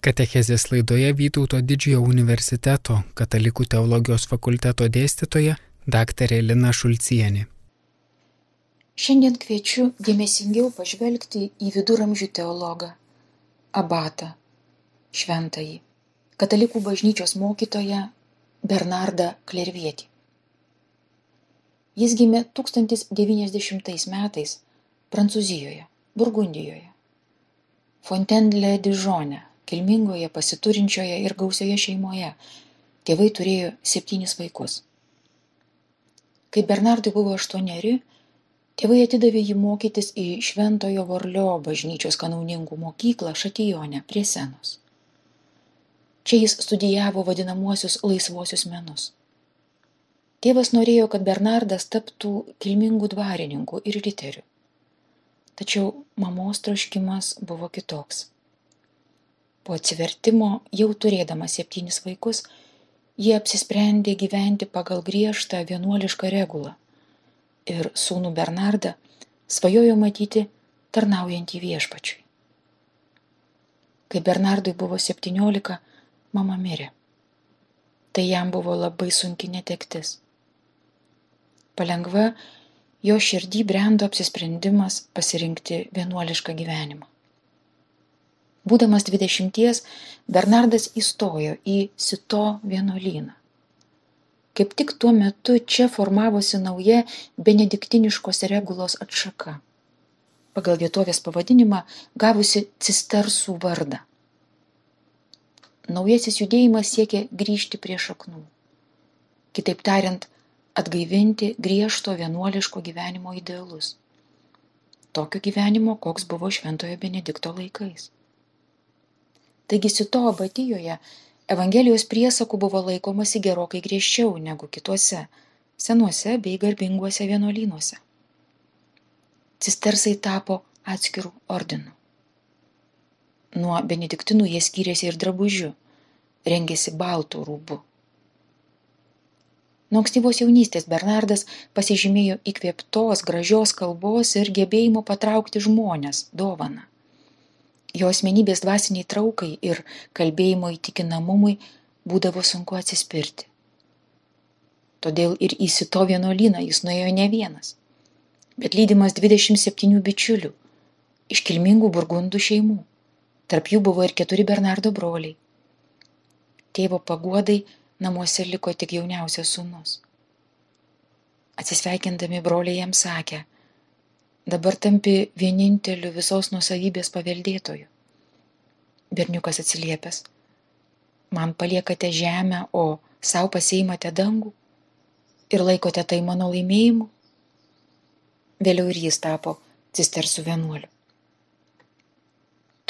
Katechezės laidoje Vytauto didžiojo universiteto katalikų teologijos fakulteto dėstytoja dr. Lina Šulcienė. Šiandien kviečiu dėmesingiau pažvelgti į viduramžių teologą Abatą, šventąjį, katalikų bažnyčios mokytoją Bernardą Klervietį. Jis gimė 1090 metais Prancūzijoje, Burgundijoje, Fontainebleau Dižone, kilmingoje, pasiturinčioje ir gausioje šeimoje. Tėvai turėjo septynis vaikus. Kai Bernardui buvo aštuoneri, tėvai atidavė jį mokytis į Šventojo Vorlio bažnyčios kanauninkų mokyklą Šatijone prie senos. Čia jis studijavo vadinamuosius laisvosius menus. Tėvas norėjo, kad Bernardas taptų kilmingų dvarininkų ir riterių. Tačiau mamos troškimas buvo kitoks. Po atsivertimo, jau turėdama septynis vaikus, jie apsisprendė gyventi pagal griežtą vienuolišką regulą ir sūnų Bernardą svajojo matyti tarnaujantį viešpačiui. Kai Bernardui buvo septyniolika, mama mirė. Tai jam buvo labai sunki netektis. Palengva jo širdį brendo apsisprendimas pasirinkti vienuolišką gyvenimą. Būdamas dvidešimties, Bernardas įstojo į Sito vienuolyną. Kaip tik tuo metu čia formavosi nauja benediktiniškos regulos atšaka. Pagal vietovės pavadinimą gavusi cistersų vardą. Naujasis judėjimas siekė grįžti prie šaknų. Kitaip tariant, atgaivinti griežto vienuoliško gyvenimo idealus. Tokio gyvenimo, koks buvo Šventojo Benedikto laikais. Taigi Sito abatijoje Evangelijos priesakų buvo laikomasi gerokai griežčiau negu kituose senuose bei garbinguose vienuolynuose. Cistersai tapo atskirų ordinų. Nuo benediktinų jie skyrėsi ir drabužiu, rengėsi baltų rūbų. Nuo ankstyvos jaunystės Bernardas pasižymėjo įkvėptos, gražios kalbos ir gebėjimo patraukti žmonės dovana jo asmenybės dvasiniai traukai ir kalbėjimo įtikinamumui būdavo sunku atsispirti. Todėl ir į Sito vienuolyną jis nuėjo ne vienas, bet lydimas 27 bičiulių, iškilmingų burgundų šeimų. Tarp jų buvo ir keturi Bernardo broliai. Tėvo paguodai namuose liko tik jauniausias sūnus. Atsisveikindami broliai jam sakė, dabar tampi vieninteliu visos nusavybės paveldėtoju. Berniukas atsiliepęs, man paliekate žemę, o savo pasiimate dangų ir laikote tai mano laimėjimu. Vėliau ir jis tapo cistersų vienuoliu.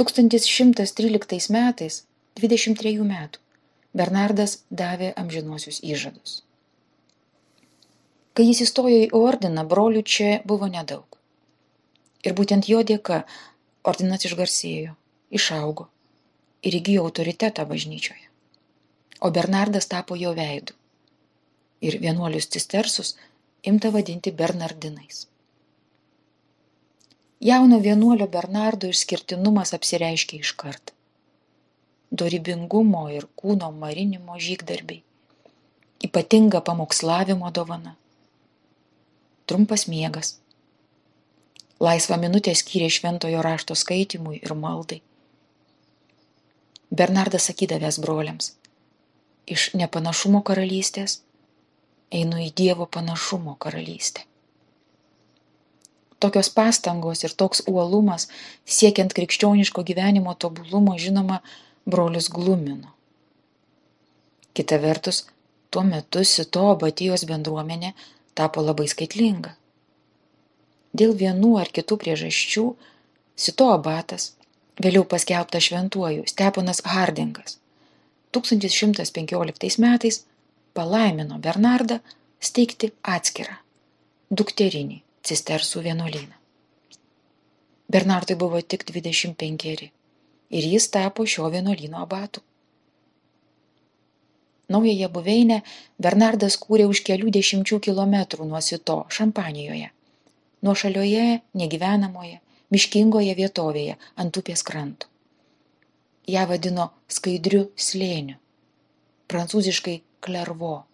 1113 metais, 23 metų, Bernardas davė amžinuosius įžadus. Kai jis įstojo į ordiną, brolių čia buvo nedaug. Ir būtent jo dėka ordinas išgarsėjo, išaugo ir įgyjo autoritetą bažnyčioje. O Bernardas tapo jo veidu. Ir vienuolius cistersus imta vadinti Bernardinais. Jauno vienuolio Bernardo išskirtinumas apsireiškia iškart. Dorybingumo ir kūno marinimo žygdarbiai. Ypatinga pamokslavimo dovana. Trumpas miegas Laisvą minutę skyrė šventojo rašto skaitimui ir maldai. Bernardas sakydavęs broliams, iš nepanašumo karalystės einu į Dievo panašumo karalystę. Tokios pastangos ir toks uolumas siekiant krikščioniško gyvenimo tobulumo, žinoma, brolius glumino. Kita vertus, tuo metu Sito abatijos bendruomenė tapo labai skaitlinga. Dėl vienų ar kitų priežasčių Sito abatas, vėliau paskelbtas šventuoju Steponas Hardingas, 1115 metais palaimino Bernardą steigti atskirą dukterinį cistersų vienuolyną. Bernardui buvo tik 25 ir jis tapo šio vienuolyno abatu. Naująją buveinę Bernardas kūrė už kelių dešimčių kilometrų nuo Sito, Šampanijoje nuošalioje, negyvenamoje, miškingoje vietovėje ant upės krantų. ją vadino skaidriu slėniu, prancūziškai klervo.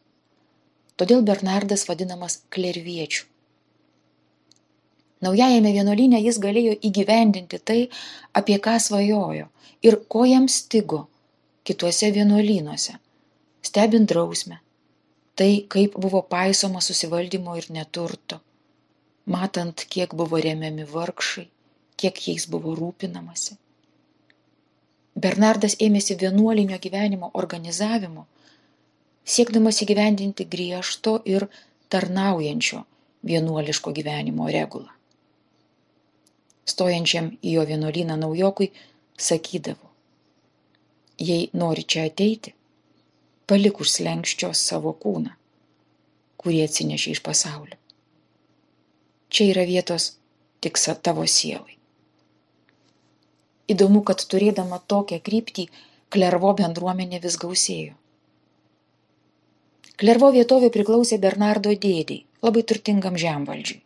Todėl Bernardas vadinamas klerviečiu. Naujajame vienuolyne jis galėjo įgyvendinti tai, apie ką svajojo ir ko jam stigo kituose vienuolynuose, stebint drausmę, tai kaip buvo paisoma susivaldymo ir neturto, matant, kiek buvo remiami vargšai, kiek jais buvo rūpinamasi. Bernardas ėmėsi vienuolinio gyvenimo organizavimo, siekdamas įgyvendinti griežto ir tarnaujančio vienuoliško gyvenimo regulą stojančiam į jo vienuolyną naujokui, sakydavo, jei nori čia ateiti, palik už slengščio savo kūną, kurį atsinešė iš pasaulio. Čia yra vietos tik tavo sielai. Įdomu, kad turėdama tokią kryptį, Klervo bendruomenė vis gausėjo. Klervo vietovė priklausė Bernardo dėdėjai, labai turtingam žemvaldžiui.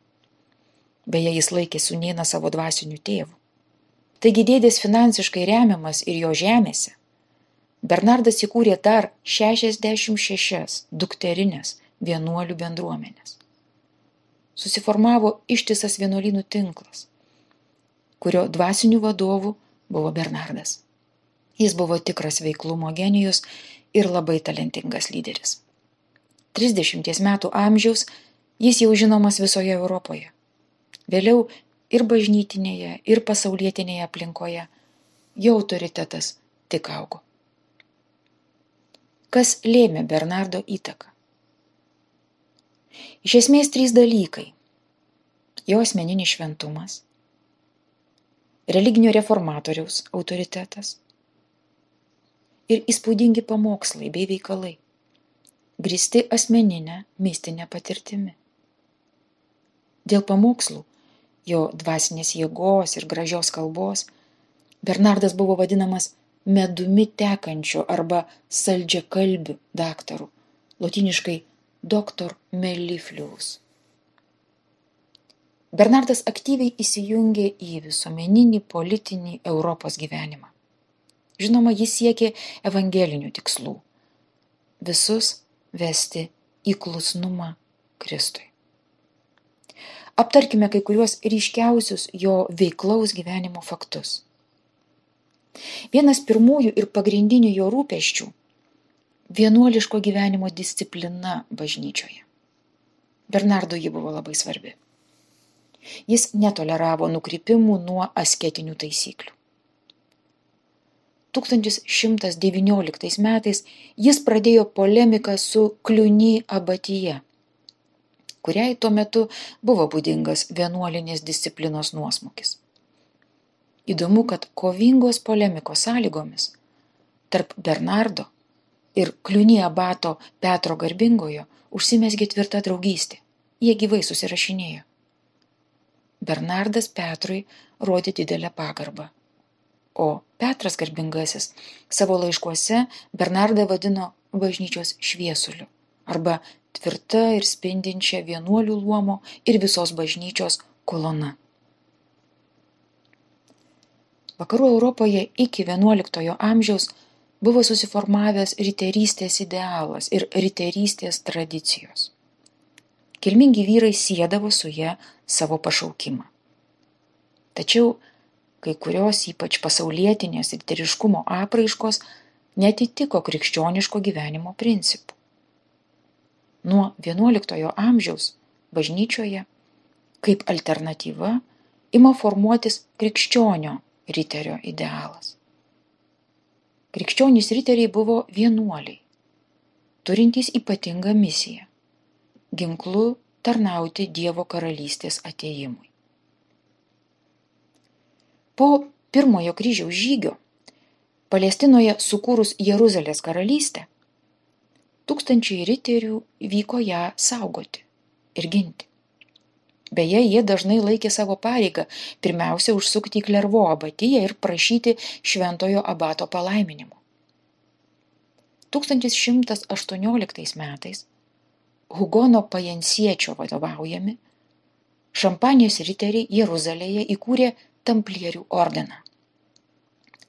Beje, jis laikė sunieną savo dvasiniu tėvu. Taigi dėdės finansiškai remiamas ir jo žemėse. Bernardas įkūrė dar 66 dukterinės vienuolių bendruomenės. Susiformavo ištisas vienuolynų tinklas, kurio dvasinių vadovų buvo Bernardas. Jis buvo tikras veiklumo genijus ir labai talentingas lyderis. 30 metų amžiaus jis jau žinomas visoje Europoje vėliau ir bažnytinėje, ir pasaulietinėje aplinkoje jo autoritetas tik augo. Kas lėmė Bernardo įtaką? Iš esmės trys dalykai - jo asmeninis šventumas, religinio reformatoriaus autoritetas ir įspūdingi pamokslai bei veikalai, gristi asmeninę mistinę patirtimi. Dėl pamokslų jo dvasinės jėgos ir gražios kalbos, Bernardas buvo vadinamas medumi tekančiu arba saldžiakalbiu daktaru, lotiniškai doktor melliflius. Bernardas aktyviai įsijungė į visuomeninį politinį Europos gyvenimą. Žinoma, jis siekė evangelinių tikslų - visus vesti į klusnumą Kristui. Aptarkime kai kuriuos ryškiausius jo veiklaus gyvenimo faktus. Vienas pirmųjų ir pagrindinių jo rūpeščių - vienuoliško gyvenimo disciplina bažnyčioje. Bernardo ji buvo labai svarbi. Jis netoleravo nukrypimų nuo asketinių taisyklių. 1119 metais jis pradėjo polemiką su Kliuny abatyje kuriai tuo metu buvo būdingas vienuolinės disciplinos nuosmukis. Įdomu, kad kovingos polemikos sąlygomis tarp Bernardo ir kliunie abato Petro Garbingojo užsimesgė tvirta draugystė. Jie gyvai susirašinėjo. Bernardas Petrui rodė didelę pagarbą. O Petras Garbingasis savo laiškuose Bernardą vadino bažnyčios šviesuliu arba tvirta ir spindinčia vienuolių luomo ir visos bažnyčios kolona. Vakarų Europoje iki XI amžiaus buvo susiformavęs riterystės idealas ir riterystės tradicijos. Kilmingi vyrai sėdavo su ją savo pašaukimą. Tačiau kai kurios ypač pasaulietinės riteriškumo apraiškos netitiko krikščioniško gyvenimo principų nuo XI amžiaus bažnyčioje kaip alternatyva ima formuotis krikščionio riterio idealas. Krikščionys riteriai buvo vienuoliai, turintys ypatingą misiją - ginklu tarnauti Dievo karalystės ateimui. Po pirmojo kryžiaus žygio Palestinoje sukūrus Jeruzalės karalystę, tūkstančiai riterių vyko ją saugoti ir ginti. Beje, jie dažnai laikė savo pareigą pirmiausia užsukti į Klervo abatiją ir prašyti šventojo abato palaiminimo. 1118 metais Hugono Pajensiečio vadovaujami Šampanijos riteriai Jeruzalėje įkūrė Tamplierių ordiną.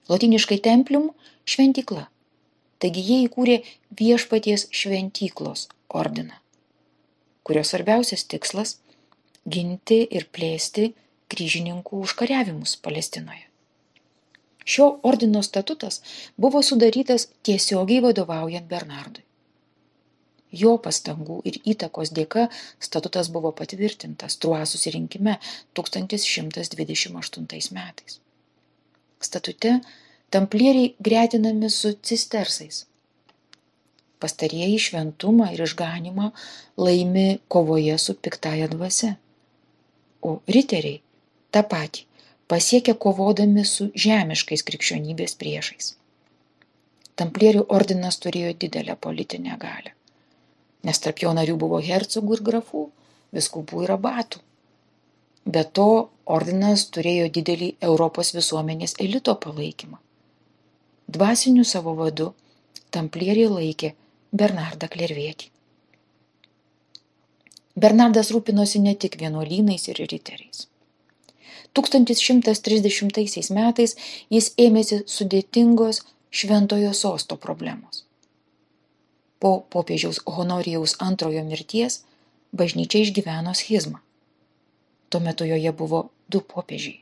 Lotiniškai templium - šventykla. Taigi jie įkūrė viešpaties šventyklos ordiną, kurio svarbiausias tikslas - ginti ir plėsti kryžininkų užkariavimus Palestinoje. Šio ordino statutas buvo sudarytas tiesiogiai vadovaujant Bernardui. Jo pastangų ir įtakos dėka statutas buvo patvirtintas Truo susirinkime 1128 metais. Statute tamplieriai gretinami su cistersais. Pastarieji šventumą ir išganimą laimi kovoje su piktaja dvasia. O riteriai tą patį pasiekia kovodami su žemiškais krikščionybės priešais. Tamplierių ordinas turėjo didelę politinę galę nes tarp jo narių buvo hercogų ir grafų, viskupų ir abatų. Be to, ordinas turėjo didelį Europos visuomenės elito palaikymą. Dvasiniu savo vadu tamplieriai laikė Bernardą Klervietį. Bernardas rūpinosi ne tik vienuolynais ir riteriais. 1130 metais jis ėmėsi sudėtingos šventojo sosto problemos po popiežiaus Honorijaus antrojo mirties bažnyčia išgyveno schizmą. Tuo metu joje buvo du popiežiai.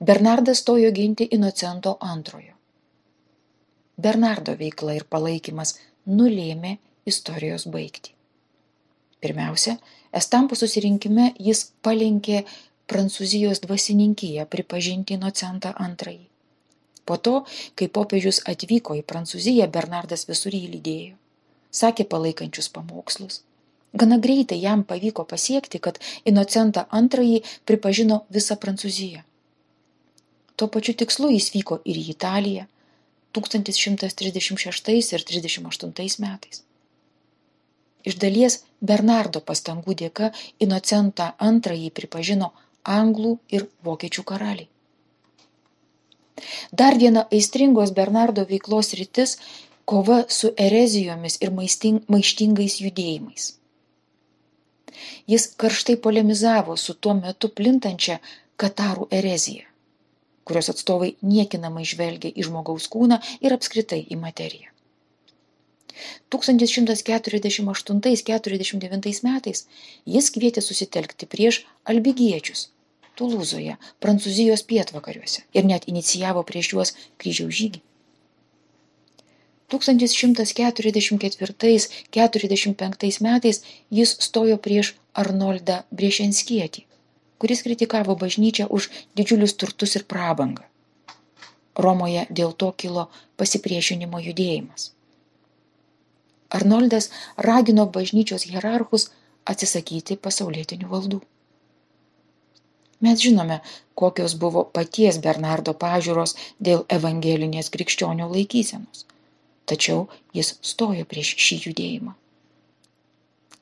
Bernardas stojo ginti Inocento antrojo. Bernardo veikla ir palaikymas nulėmė istorijos baigtį. Pirmiausia, Estampų susirinkime jis palenkė Prancūzijos dvasininkiją pripažinti Inocentą antrąjį. Po to, kai popiežius atvyko į Prancūziją, Bernardas visur jį lydėjo. Sakė palaikančius pamokslus. Gana greitai jam pavyko pasiekti, kad Inocentą antrąjį pripažino visą Prancūziją. Tuo pačiu tikslu jis vyko ir į Italiją 1136 ir 38 metais. Iš dalies Bernardo pastangų dėka Inocentą antrąjį pripažino anglų ir vokiečių karaliai. Dar viena aistringos Bernardo veiklos rytis - kova su erezijomis ir maištingais judėjimais. Jis karštai polemizavo su tuo metu plintančia Katarų erezija, kurios atstovai niekinamai žvelgia į žmogaus kūną ir apskritai į materiją. 1148-49 metais jis kvietė susitelkti prieš albigiečius Tulūzoje, Prancūzijos pietvakariuose ir net inicijavo prieš juos kryžiaus žygį. 1144-45 metais jis stojo prieš Arnoldą Briešenskietį, kuris kritikavo bažnyčią už didžiulius turtus ir prabangą. Romoje dėl to kilo pasipriešinimo judėjimas. Arnoldas ragino bažnyčios hierarchus atsisakyti pasaulietinių valdų. Mes žinome, kokios buvo paties Bernardo pažiūros dėl evangelinės krikščionių laikysenos. Tačiau jis stojo prieš šį judėjimą.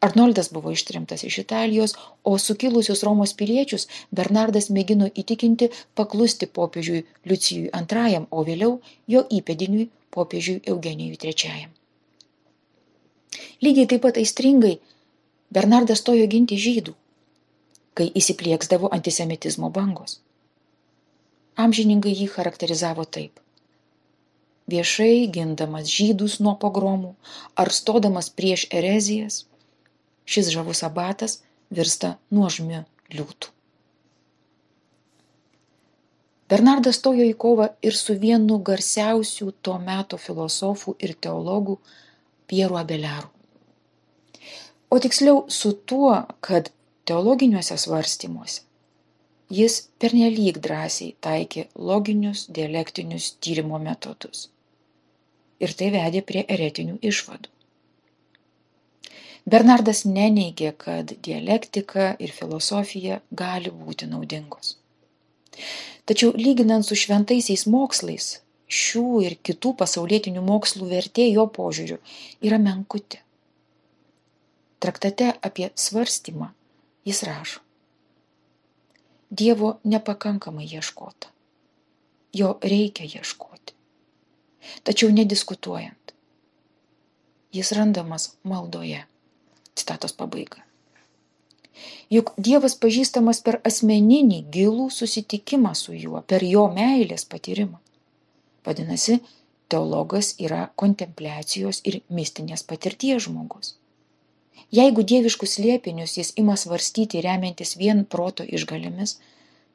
Arnoldas buvo ištrimtas iš Italijos, o sukilusius Romos piliečius Bernardas mėgino įtikinti paklusti popiežiui Liucijui II, o vėliau jo įpėdiniui popiežiui Eugenijui III. Lygiai taip pat aistringai Bernardas stojo ginti žydų, kai įsiplieksdavo antisemitizmo bangos. Amžininkai jį charakterizavo taip. Viešai gindamas žydus nuo pogromų ar stodamas prieš erezijas, šis žavus abatas virsta nuožmiu liūtų. Bernardas stojo į kovą ir su vienu garsiausių to meto filosofų ir teologų Pieru Abeliaru. O tiksliau su tuo, kad teologiniuose svarstymuose jis pernelyg drąsiai taikė loginius dialektinius tyrimo metodus. Ir tai vedė prie eretinių išvadų. Bernardas neneigė, kad dialektika ir filosofija gali būti naudingos. Tačiau lyginant su šventaisiais mokslais, šių ir kitų pasaulietinių mokslų vertė jo požiūriu yra menkutė. Traktate apie svarstymą Jis rašo. Dievo nepakankamai ieškota. Jo reikia ieškoti. Tačiau nediskutuojant. Jis randamas maldoje. Citatos pabaiga. Juk Dievas pažįstamas per asmeninį gilų susitikimą su juo, per jo meilės patyrimą. Vadinasi, teologas yra kontempliacijos ir mistinės patirties žmogus. Jeigu dieviškus liepinius jis ima svarstyti remiantis vien proto išgalėmis,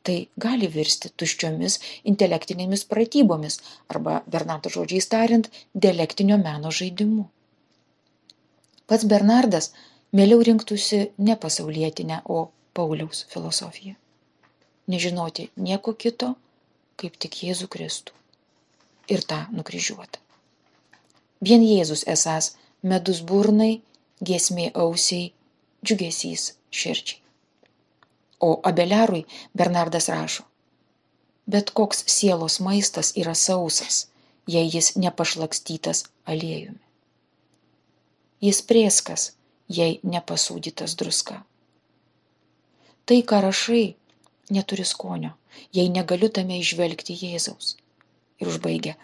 tai gali virsti tuščiomis intelektinėmis pratybomis arba, Bernardo žodžiais tariant, dialektinio meno žaidimu. Pats Bernardas mieliau rinktųsi ne pasaulietinę, o Pauliaus filosofiją. Nežinoti nieko kito, kaip tik Jėzų Kristų. Ir tą nukryžiuotą. Vien Jėzus esas medus burnai, giesmė ausiai, džiugesys širdžiai. O Abeliarui Bernardas rašo, bet koks sielos maistas yra sausas, jei jis nepašlakstytas aliejumi. Jis prieskas, jei nepasūdytas druska. Tai, ką rašai, neturi skonio, jei negaliu tame išvelgti Jėzaus. Ir užbaigia,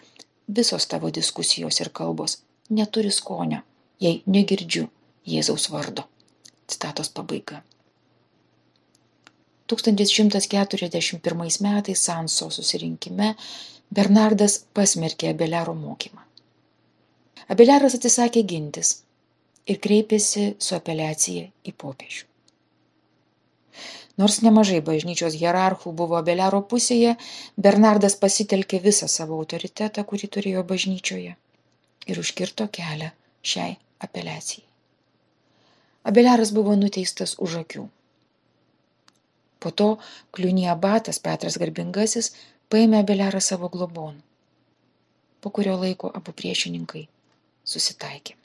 visos tavo diskusijos ir kalbos neturi skonio, jei negirdžiu Jėzaus vardo. Citatos pabaiga. 1141 metais Sanso susirinkime Bernardas pasmerkė Abeliaro mokymą. Abeliaras atsisakė gintis ir kreipėsi su apeliacija į popiežių. Nors nemažai bažnyčios hierarchų buvo Abeliaro pusėje, Bernardas pasitelkė visą savo autoritetą, kurį turėjo bažnyčioje ir užkirto kelią šiai apeliacijai. Abeliaras buvo nuteistas už akių. Po to kliūny abatas Petras Garbingasis paėmė Abeliarą savo globon. Po kurio laiko abu priešininkai susitaikė.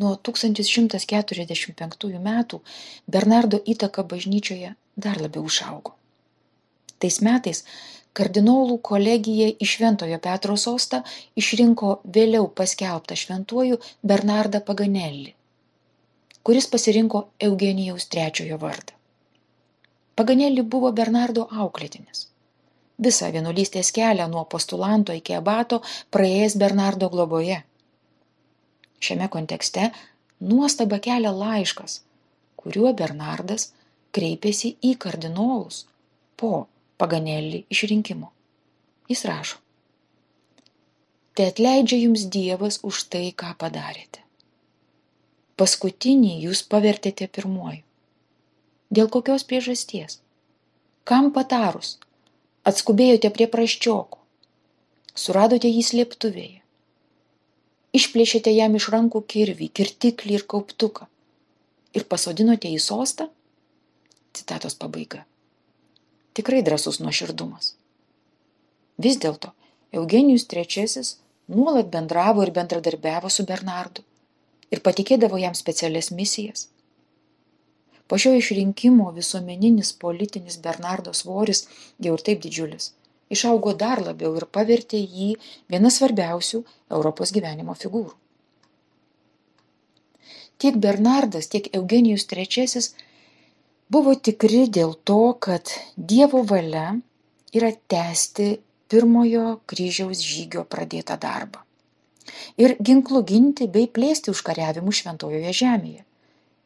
Nuo 1145 metų Bernardo įtaka bažnyčioje dar labiau išaugo. Tais metais kardinolų kolegija į Šventojo Petro sostą išrinko vėliau paskelbtą šventuoju Bernardą Paganelį kuris pasirinko Eugenijaus trečiojo vardą. Paganelį buvo Bernardo auklėtinis. Visą vienuolystės kelią nuo postulanto iki abato praėjęs Bernardo globoje. Šiame kontekste nuostaba kelia laiškas, kuriuo Bernardas kreipėsi į kardinolus po Paganelį išrinkimo. Jis rašo. Te atleidžia jums Dievas už tai, ką padarėte paskutinį jūs pavertėte pirmuoju. Dėl kokios priežasties? Kam patarus? Atskubėjote prie praščioko. Suradote jį slėptuvėje. Išplėšėte jam iš rankų kirvį, kirtiklį ir kauptuką. Ir pasodinote į sostą? Citatos pabaiga. Tikrai drasus nuoširdumas. Vis dėlto Eugenijus III nuolat bendravo ir bendradarbiavo su Bernardu ir patikėdavo jam specialias misijas. Po šio išrinkimo visuomeninis politinis Bernardo svoris jau ir taip didžiulis išaugo dar labiau ir pavertė jį viena svarbiausių Europos gyvenimo figūrų. Tiek Bernardas, tiek Eugenijus III buvo tikri dėl to, kad Dievo valia yra tęsti pirmojo kryžiaus žygio pradėtą darbą ir ginklu ginti bei plėsti užkariavimų šventojoje žemėje,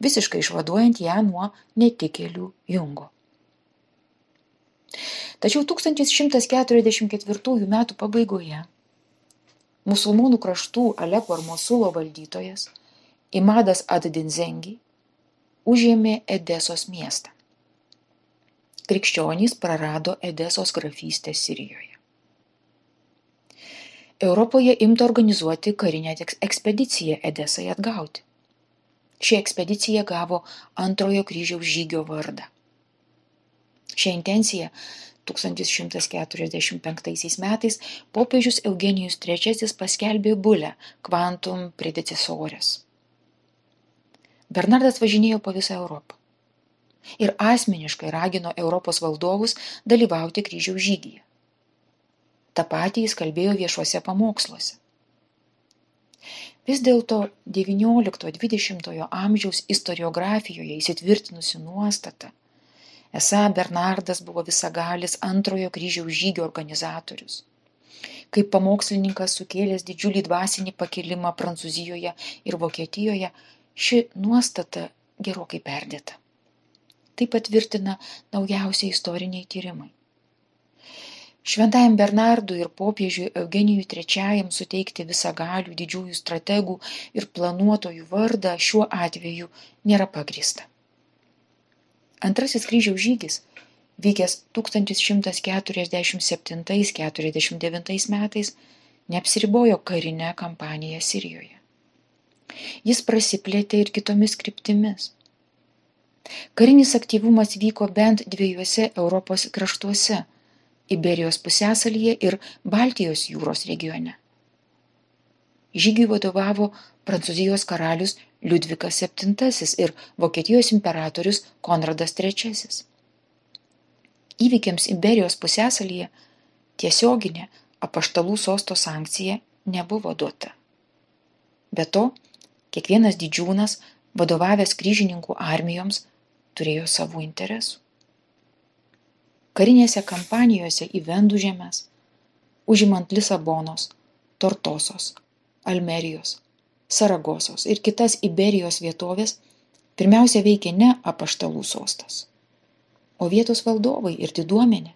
visiškai išvaduojant ją nuo netikėlių jungo. Tačiau 1144 m. pabaigoje musulmonų kraštų Alepo ir Mosulo valdytojas Imadas Adadinzengi užėmė Edesos miestą. Krikščionys prarado Edesos grafystę Sirijoje. Europoje imta organizuoti karinę ekspediciją Edesai atgauti. Ši ekspedicija gavo antrojo kryžiaus žygio vardą. Šią intenciją 1145 metais popiežius Eugenijus III paskelbė bulę Quantum predecesorės. Bernardas važinėjo po visą Europą ir asmeniškai ragino Europos valdovus dalyvauti kryžiaus žygyje. Ta patį jis kalbėjo viešuose pamoksluose. Vis dėlto XIX-XX amžiaus istoriografijoje įsitvirtinusi nuostata, esą Bernardas buvo visagalis antrojo kryžiaus žygio organizatorius. Kaip pamokslininkas sukėlęs didžiulį dvasinį pakilimą Prancūzijoje ir Vokietijoje, ši nuostata gerokai perdėta. Tai patvirtina naujausiai istoriniai tyrimai. Šventajam Bernardui ir popiežiui Eugenijui III suteikti visą galių didžiųjų strategų ir planuotojų vardą šiuo atveju nėra pagrįsta. Antrasis kryžiaus žygis, vykęs 1147-49 metais, neapsiribojo karinę kampaniją Sirijoje. Jis prasiplėtė ir kitomis kryptimis. Karinis aktyvumas vyko bent dviejose Europos kraštuose Iberijos pusėsalyje ir Baltijos jūros regione. Žygiui vadovavo Prancūzijos karalius Liudvikas VII ir Vokietijos imperatorius Konradas III. Įvykiams Iberijos pusėsalyje tiesioginė apaštalų sosto sankcija nebuvo duota. Be to, kiekvienas didžiūnas, vadovavęs kryžininkų armijoms, turėjo savų interesų karinėse kampanijose į vendų žemes, užimant Lisabonos, Tortosos, Almerijos, Saragosos ir kitas Iberijos vietovės, pirmiausia veikė ne apaštalų sostas, o vietos valdovai ir diduomenė,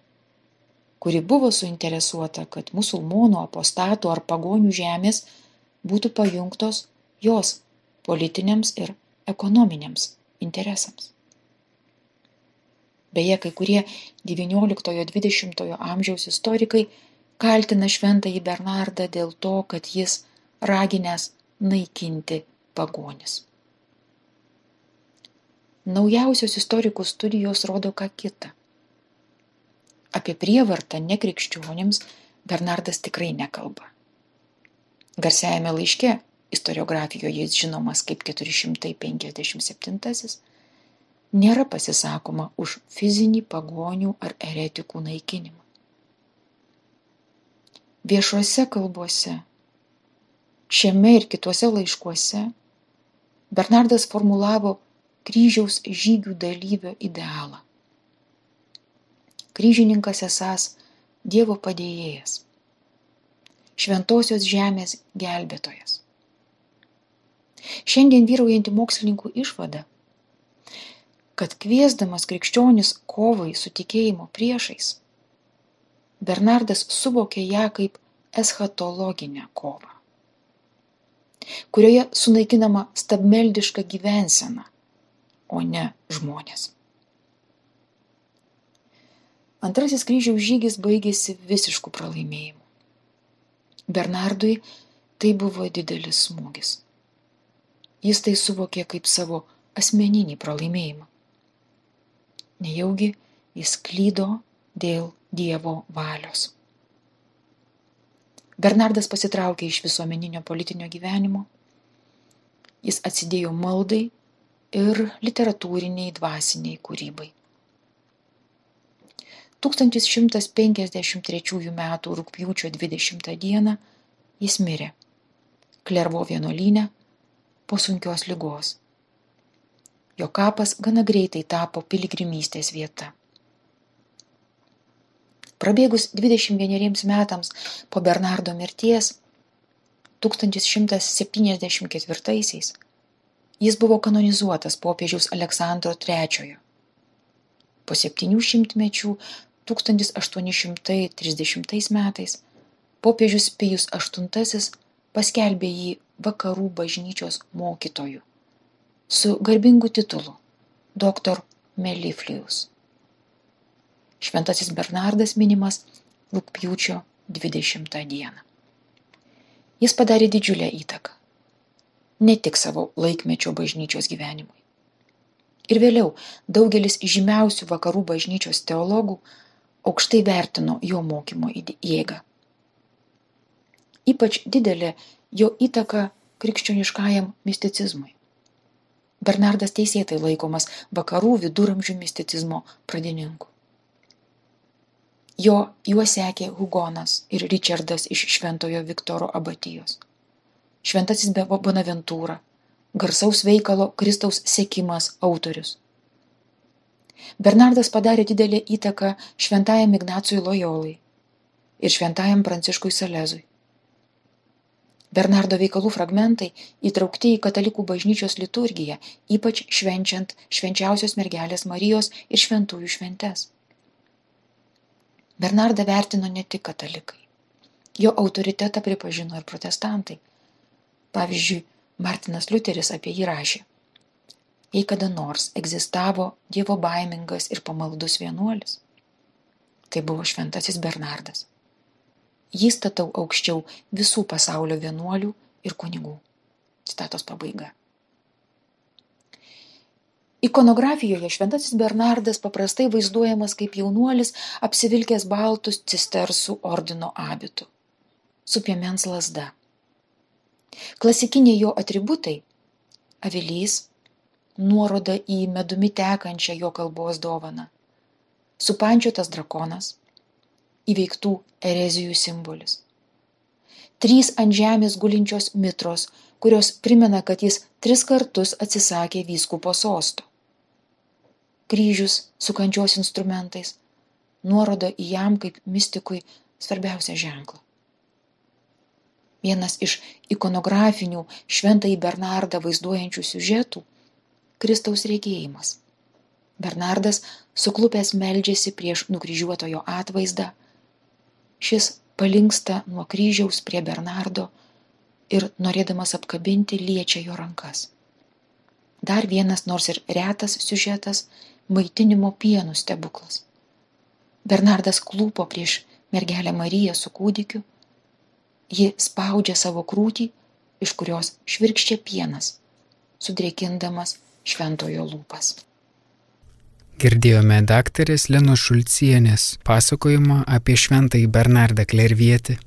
kuri buvo suinteresuota, kad musulmonų apostatų ar pagonių žemės būtų pajungtos jos politiniams ir ekonominiams interesams. Beje, kai kurie XIX-XX amžiaus istorikai kaltina šventąjį Bernardą dėl to, kad jis raginęs naikinti pagonis. Naujausios istorikų studijos rodo ką kitą. Apie prievartą nekrikščionims Bernardas tikrai nekalba. Garsiajame laiške istoriografijoje jis žinomas kaip 457 nėra pasisakoma už fizinį pagonių ar eretikų naikinimą. Viešuose kalbose, šiame ir kituose laiškuose Bernardas formulavo kryžiaus žygių dalyvio idealą. Kryžininkas esas Dievo padėjėjas, šventosios žemės gelbėtojas. Šiandien vyraujanti mokslininkų išvada kad kviesdamas krikščionis kovai su tikėjimo priešais, Bernardas suvokė ją kaip eschatologinę kovą, kurioje sunaikinama stabmeldiška gyvensena, o ne žmonės. Antrasis kryžiaus žygis baigėsi visišku pralaimėjimu. Bernardui tai buvo didelis smūgis. Jis tai suvokė kaip savo asmeninį pralaimėjimą nejaugi jis klydo dėl Dievo valios. Bernardas pasitraukė iš visuomeninio politinio gyvenimo. Jis atsidėjo maldai ir literatūriniai dvasiniai kūrybai. 1153 m. rūpjūčio 20 d. jis mirė Klervo vienuolyne po sunkios lygos jo kapas gana greitai tapo piligrimystės vieta. Prabėgus 21 metams po Bernardo mirties 1174 jis buvo kanonizuotas popiežiaus Aleksandro III. Po 700 mečių 1830 metais popiežius Pijus VIII paskelbė jį vakarų bažnyčios mokytoju su garbingu titulu Dr. Meliflijus. Šventasis Bernardas minimas rūpjūčio 20 dieną. Jis padarė didžiulę įtaką. Ne tik savo laikmečio bažnyčios gyvenimui. Ir vėliau daugelis žymiausių vakarų bažnyčios teologų aukštai vertino jo mokymo jėgą. Ypač didelė jo įtaka krikščioniškajam misticizmui. Bernardas teisėtai laikomas vakarų viduramžių misticizmo pradininku. Jo juo sekė Hugonas ir Richardas iš Šventojo Viktoro abatijos. Šventasis Bonaventūra, garsaus veikalo Kristaus sėkimas autorius. Bernardas padarė didelę įtaką šventajam Ignacui Lojolai ir šventajam Pranciškui Salezui. Bernardo veikalų fragmentai įtraukti į katalikų bažnyčios liturgiją, ypač švenčiant švenčiausios mergelės Marijos ir šventųjų šventes. Bernardą vertino ne tik katalikai. Jo autoritetą pripažino ir protestantai. Pavyzdžiui, Martinas Liuteris apie jį rašė. Jei kada nors egzistavo Dievo baimingas ir pamaldus vienuolis, tai buvo šventasis Bernardas. Jį statau aukščiau visų pasaulio vienuolių ir kunigų. Citatos pabaiga. Ikonografijoje šventasis Bernardas paprastai vaizduojamas kaip jaunuolis apsivilkęs baltus cistersų ordino abitų su piemens lasda. Klasikiniai jo atributai - avilys, nuoroda į medumi tekančią jo kalbos dovaną, supančiotas drakonas, įveiktų erezijų simbolis. Trys ant žemės gulinčios mitros, kurios primena, kad jis tris kartus atsisakė vyskupo sosto. Kryžius su kančios instrumentais, nuoroda į jam kaip mystikui svarbiausią ženklą. Vienas iš ikonografinių šventąjį Bernardą vaizduojančių siužetų - Kristaus regėjimas. Bernardas suklupęs meldžiasi prieš nukryžiuotojo atvaizdą. Šis palinksta nuo kryžiaus prie Bernardo ir norėdamas apkabinti liečia jo rankas. Dar vienas nors ir retas siužetas - maitinimo pienų stebuklas. Bernardas klūpo prieš mergelę Mariją su kūdikiu, ji spaudžia savo krūtį, iš kurios švirkščia pienas, sudrėkindamas šventojo lūpas. Girdėjome daktarės Lenos Šulcienės pasakojimą apie šventąjį Bernardą Klervietį.